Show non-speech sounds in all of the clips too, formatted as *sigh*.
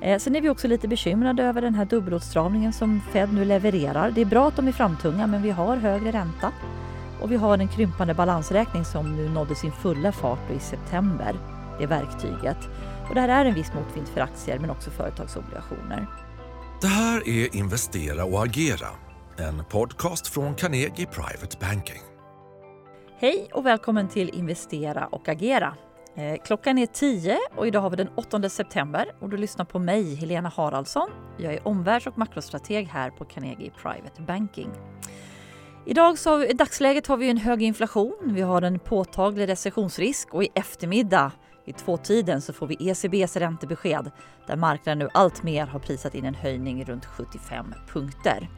Eh, sen är vi också lite bekymrade över den här dubbelåtstramningen som Fed nu levererar. Det är bra att de är framtunga men vi har högre ränta och vi har en krympande balansräkning som nu nådde sin fulla fart i september. Det är verktyget. Och det här är en viss motvind för aktier men också företagsobligationer. Det här är Investera och agera, en podcast från Carnegie Private Banking. Hej och välkommen till Investera och agera. Eh, klockan är 10 och idag har vi den 8 september och du lyssnar på mig, Helena Haraldsson. Jag är omvärlds och makrostrateg här på Carnegie Private Banking. Idag så, I dagsläget har vi en hög inflation, vi har en påtaglig recessionsrisk och i eftermiddag i tvåtiden så får vi ECBs räntebesked där marknaden nu allt mer har prisat in en höjning runt 75 punkter.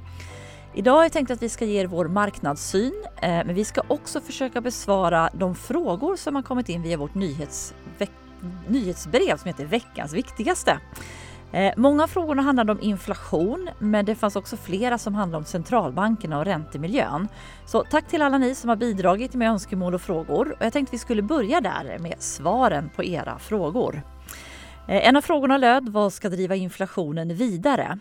Idag har jag tänkt att vi ska ge er vår marknadssyn, eh, men vi ska också försöka besvara de frågor som har kommit in via vårt nyhets, nyhetsbrev som heter Veckans viktigaste. Eh, många av frågorna handlade om inflation, men det fanns också flera som handlade om centralbankerna och räntemiljön. Så tack till alla ni som har bidragit med önskemål och frågor. Och jag tänkte vi skulle börja där med svaren på era frågor. Eh, en av frågorna löd vad ska driva inflationen vidare?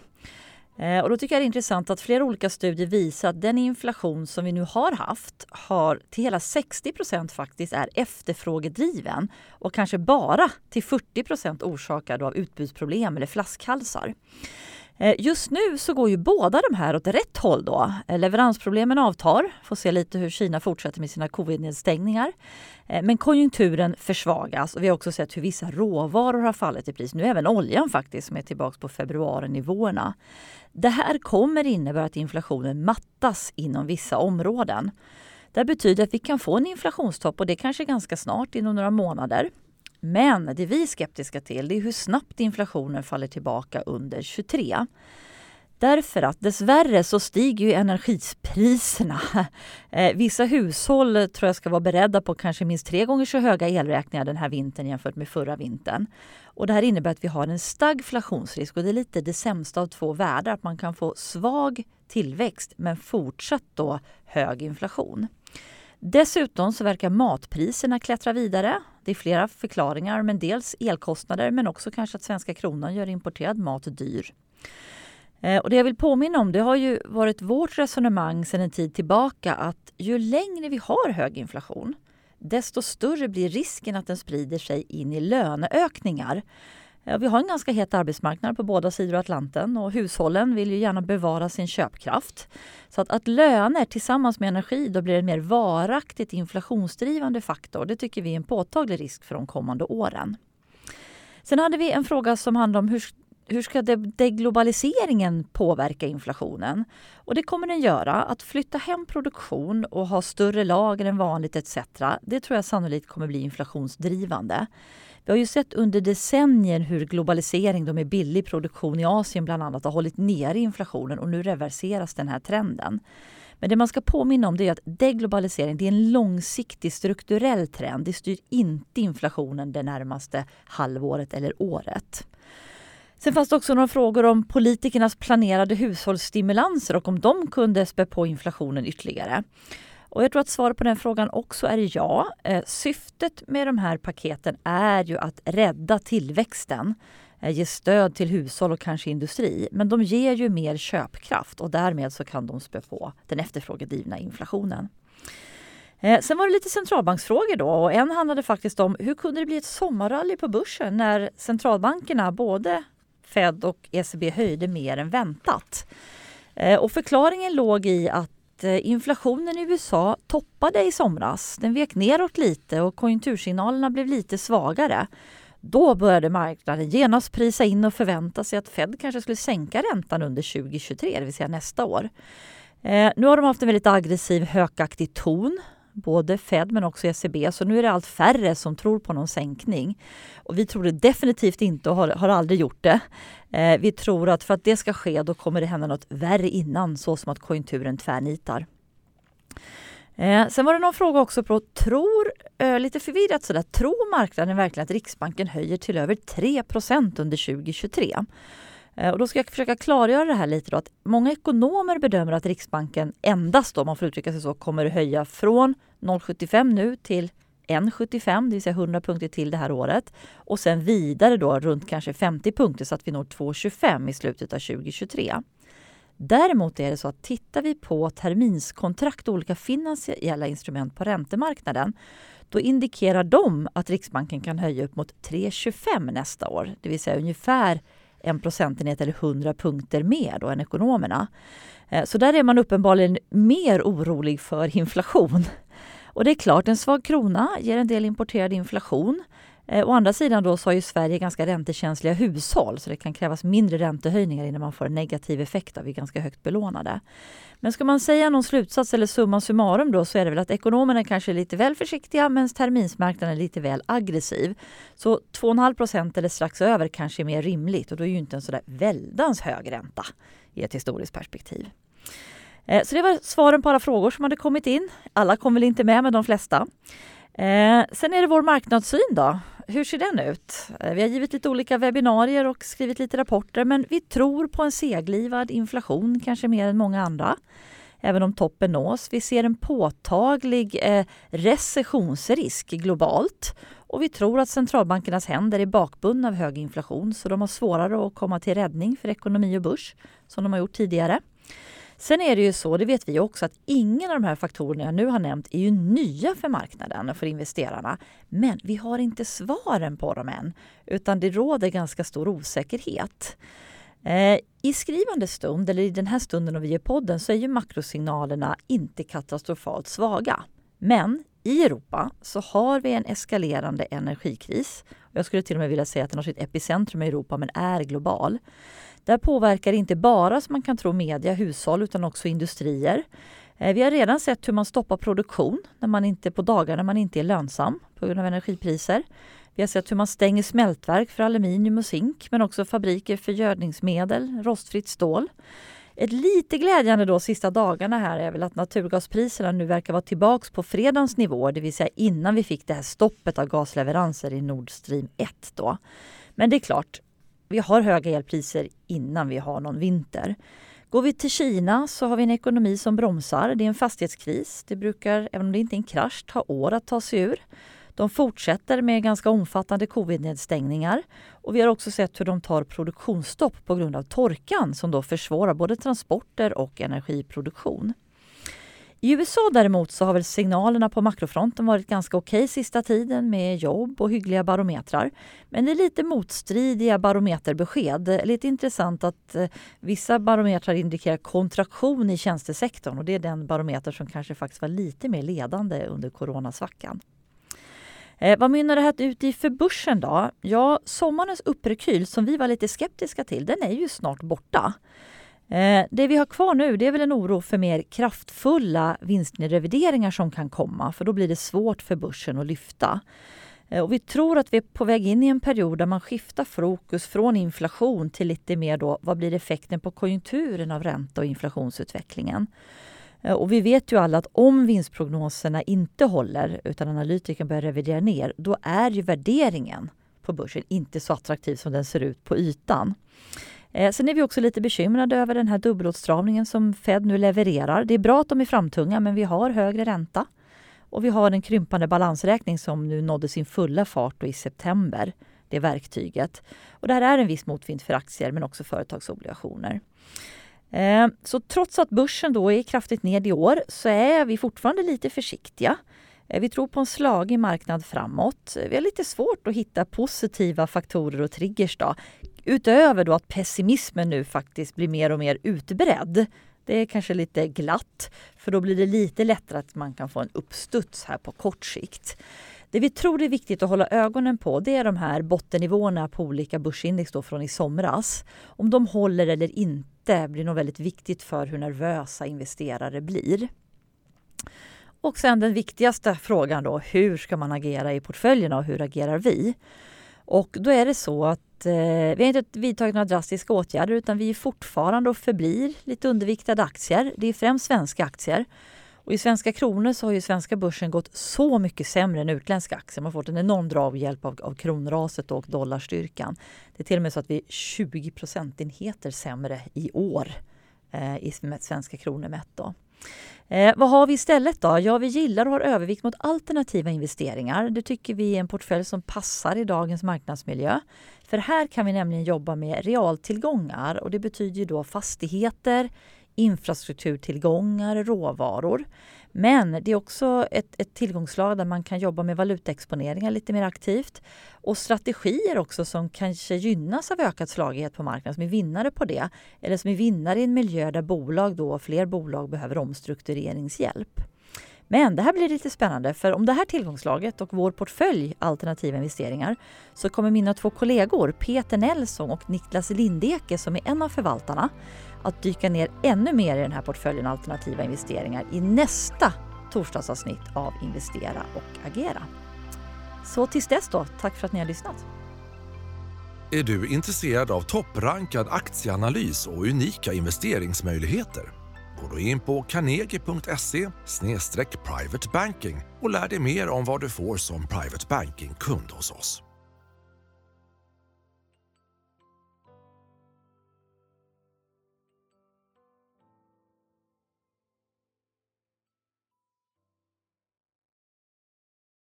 Eh, och då tycker jag det är intressant att flera olika studier visar att den inflation som vi nu har haft har till hela 60 procent faktiskt är efterfrågedriven och kanske bara till 40 procent orsakad av utbudsproblem eller flaskhalsar. Eh, just nu så går ju båda de här åt rätt håll då. Eh, leveransproblemen avtar, får se lite hur Kina fortsätter med sina covid-nedstängningar. Eh, men konjunkturen försvagas och vi har också sett hur vissa råvaror har fallit i pris. Nu även oljan faktiskt som är tillbaka på februarinivåerna. Det här kommer innebära att inflationen mattas inom vissa områden. Det betyder att vi kan få en inflationstopp och det kanske ganska snart, inom några månader. Men det vi är skeptiska till är hur snabbt inflationen faller tillbaka under 23. Därför att dessvärre så stiger ju energipriserna. *laughs* Eh, vissa hushåll tror jag ska vara beredda på kanske minst tre gånger så höga elräkningar den här vintern jämfört med förra vintern. Och det här innebär att vi har en stagflationsrisk och det är lite det sämsta av två världar. Att man kan få svag tillväxt men fortsatt då hög inflation. Dessutom så verkar matpriserna klättra vidare. Det är flera förklaringar, men dels elkostnader men också kanske att svenska kronan gör importerad mat dyr. Eh, och det jag vill påminna om det har ju varit vårt resonemang sedan en tid tillbaka att ju längre vi har hög inflation desto större blir risken att den sprider sig in i löneökningar. Vi har en ganska het arbetsmarknad på båda sidor av Atlanten och hushållen vill ju gärna bevara sin köpkraft. Så att, att löner tillsammans med energi då blir en mer varaktigt inflationsdrivande faktor, det tycker vi är en påtaglig risk för de kommande åren. Sen hade vi en fråga som handlade om hur hur ska deglobaliseringen påverka inflationen? Och det kommer den göra. Att flytta hem produktion och ha större lager än vanligt etc. Det tror jag sannolikt kommer bli inflationsdrivande. Vi har ju sett under decennier hur globalisering då med billig produktion i Asien bland annat har hållit nere inflationen och nu reverseras den här trenden. Men det man ska påminna om det är att deglobalisering det är en långsiktig strukturell trend. Det styr inte inflationen det närmaste halvåret eller året. Sen fanns det också några frågor om politikernas planerade hushållsstimulanser och om de kunde spä på inflationen ytterligare. Och jag tror att svaret på den frågan också är ja. Eh, syftet med de här paketen är ju att rädda tillväxten, eh, ge stöd till hushåll och kanske industri. Men de ger ju mer köpkraft och därmed så kan de spä på den efterfrågedrivna inflationen. Eh, sen var det lite centralbanksfrågor då och en handlade faktiskt om hur kunde det bli ett sommarrally på börsen när centralbankerna, både Fed och ECB höjde mer än väntat. Eh, och förklaringen låg i att eh, inflationen i USA toppade i somras. Den vek neråt lite och konjunktursignalerna blev lite svagare. Då började marknaden genast prisa in och förvänta sig att Fed kanske skulle sänka räntan under 2023, det vill säga nästa år. Eh, nu har de haft en väldigt aggressiv hökaktig ton både Fed men också ECB. Så nu är det allt färre som tror på någon sänkning. Och vi tror det definitivt inte och har, har aldrig gjort det. Eh, vi tror att för att det ska ske då kommer det hända något värre innan så som att konjunkturen tvärnitar. Eh, sen var det någon fråga också på, tror, eh, lite förvirrat sådär, tror marknaden verkligen att Riksbanken höjer till över 3% under 2023? Eh, och då ska jag försöka klargöra det här lite. Då, att många ekonomer bedömer att Riksbanken endast, då, om man får uttrycka sig så, kommer att höja från 0,75 nu till 1,75, det vill säga 100 punkter till det här året. Och sen vidare då runt kanske 50 punkter så att vi når 2,25 i slutet av 2023. Däremot är det så att tittar vi på terminskontrakt och olika finansiella instrument på räntemarknaden då indikerar de att Riksbanken kan höja upp mot 3,25 nästa år, det vill säga ungefär en procentenhet eller 100 punkter mer då än ekonomerna. Eh, så där är man uppenbarligen mer orolig för inflation. Och det är klart, en svag krona ger en del importerad inflation. Eh, å andra sidan då så har ju Sverige ganska räntekänsliga hushåll så det kan krävas mindre räntehöjningar innan man får en negativ effekt av vi ganska högt belånade. Men ska man säga någon slutsats eller summa summarum då så är det väl att ekonomerna kanske är lite väl försiktiga medan terminsmarknaden är lite väl aggressiv. Så 2,5 procent eller strax över kanske är mer rimligt och då är ju inte en sådär väldans hög ränta i ett historiskt perspektiv. Eh, så det var svaren på alla frågor som hade kommit in. Alla kom väl inte med, men de flesta. Eh, sen är det vår marknadssyn då. Hur ser den ut? Eh, vi har givit lite olika webbinarier och skrivit lite rapporter men vi tror på en seglivad inflation, kanske mer än många andra. Även om toppen nås. Vi ser en påtaglig eh, recessionsrisk globalt och vi tror att centralbankernas händer är bakbundna av hög inflation så de har svårare att komma till räddning för ekonomi och börs som de har gjort tidigare. Sen är det ju så, det vet vi också, att ingen av de här faktorerna jag nu har nämnt är ju nya för marknaden och för investerarna. Men vi har inte svaren på dem än, utan det råder ganska stor osäkerhet. Eh, I skrivande stund, eller i den här stunden när vi gör podden, så är ju makrosignalerna inte katastrofalt svaga. Men i Europa så har vi en eskalerande energikris. Jag skulle till och med vilja säga att den har sitt epicentrum i Europa men är global. Där påverkar inte bara, som man kan tro, media, hushåll utan också industrier. Eh, vi har redan sett hur man stoppar produktion när man inte, på dagar när man inte är lönsam på grund av energipriser. Vi har sett hur man stänger smältverk för aluminium och zink men också fabriker för gödningsmedel, rostfritt stål. Ett lite glädjande då sista dagarna här är väl att naturgaspriserna nu verkar vara tillbaks på fredagens nivå, det vill säga innan vi fick det här stoppet av gasleveranser i Nord Stream 1 då. Men det är klart, vi har höga elpriser innan vi har någon vinter. Går vi till Kina så har vi en ekonomi som bromsar. Det är en fastighetskris. Det brukar, även om det inte är en krasch, ta år att ta sig ur. De fortsätter med ganska omfattande covid-nedstängningar och vi har också sett hur de tar produktionsstopp på grund av torkan som då försvårar både transporter och energiproduktion. I USA däremot så har väl signalerna på makrofronten varit ganska okej okay sista tiden med jobb och hyggliga barometrar. Men det är lite motstridiga barometerbesked. Lite intressant att eh, vissa barometrar indikerar kontraktion i tjänstesektorn och det är den barometer som kanske faktiskt var lite mer ledande under coronasvackan. Eh, vad mynnar det här ut i för börsen då? Ja, sommarens upprekyl som vi var lite skeptiska till, den är ju snart borta. Eh, det vi har kvar nu det är väl en oro för mer kraftfulla vinstnedrevideringar som kan komma för då blir det svårt för börsen att lyfta. Eh, och vi tror att vi är på väg in i en period där man skiftar fokus från inflation till lite mer då, vad blir effekten på konjunkturen av ränta och inflationsutvecklingen. Eh, och vi vet ju alla att om vinstprognoserna inte håller utan analytikern börjar revidera ner, då är ju värderingen på börsen inte så attraktiv som den ser ut på ytan. Eh, sen är vi också lite bekymrade över den här dubbelåtstramningen som Fed nu levererar. Det är bra att de är framtunga men vi har högre ränta. Och vi har en krympande balansräkning som nu nådde sin fulla fart i september. Det verktyget. Och det här är en viss motvind för aktier men också företagsobligationer. Eh, så trots att börsen då är kraftigt ned i år så är vi fortfarande lite försiktiga. Eh, vi tror på en slagig marknad framåt. Vi har lite svårt att hitta positiva faktorer och triggers. Då. Utöver då att pessimismen nu faktiskt blir mer och mer utbredd. Det är kanske lite glatt, för då blir det lite lättare att man kan få en uppstuds här på kort sikt. Det vi tror är viktigt att hålla ögonen på det är de här bottennivåerna på olika börsindex då från i somras. Om de håller eller inte blir nog väldigt viktigt för hur nervösa investerare blir. Och sen den viktigaste frågan då, hur ska man agera i portföljerna och hur agerar vi? Och då är det så att eh, vi har inte vidtagit några drastiska åtgärder utan vi är fortfarande och förblir lite underviktade aktier. Det är främst svenska aktier. Och I svenska kronor så har ju svenska börsen gått så mycket sämre än utländska aktier. Man har fått en enorm draghjälp av, av kronraset och dollarstyrkan. Det är till och med så att vi är 20 procentenheter sämre i år eh, i svenska kronor mätt. Då. Eh, vad har vi istället då? Ja, vi gillar och har övervikt mot alternativa investeringar. Det tycker vi är en portfölj som passar i dagens marknadsmiljö. För här kan vi nämligen jobba med realtillgångar och det betyder ju då fastigheter, infrastrukturtillgångar, råvaror. Men det är också ett, ett tillgångslag där man kan jobba med valutaexponeringar lite mer aktivt och strategier också som kanske gynnas av ökad slagighet på marknaden, som är vinnare på det. Eller som är vinnare i en miljö där bolag då, fler bolag behöver omstruktureringshjälp. Men det här blir lite spännande för om det här tillgångslaget och vår portfölj alternativa investeringar så kommer mina två kollegor Peter Nelson och Niklas Lindeke som är en av förvaltarna att dyka ner ännu mer i den här portföljen alternativa investeringar i nästa torsdagsavsnitt av Investera och agera. Så tills dess då, tack för att ni har lyssnat. Är du intresserad av topprankad aktieanalys och unika investeringsmöjligheter? Gå då in på carnegie.se privatebanking och lär dig mer om vad du får som private banking-kund hos oss.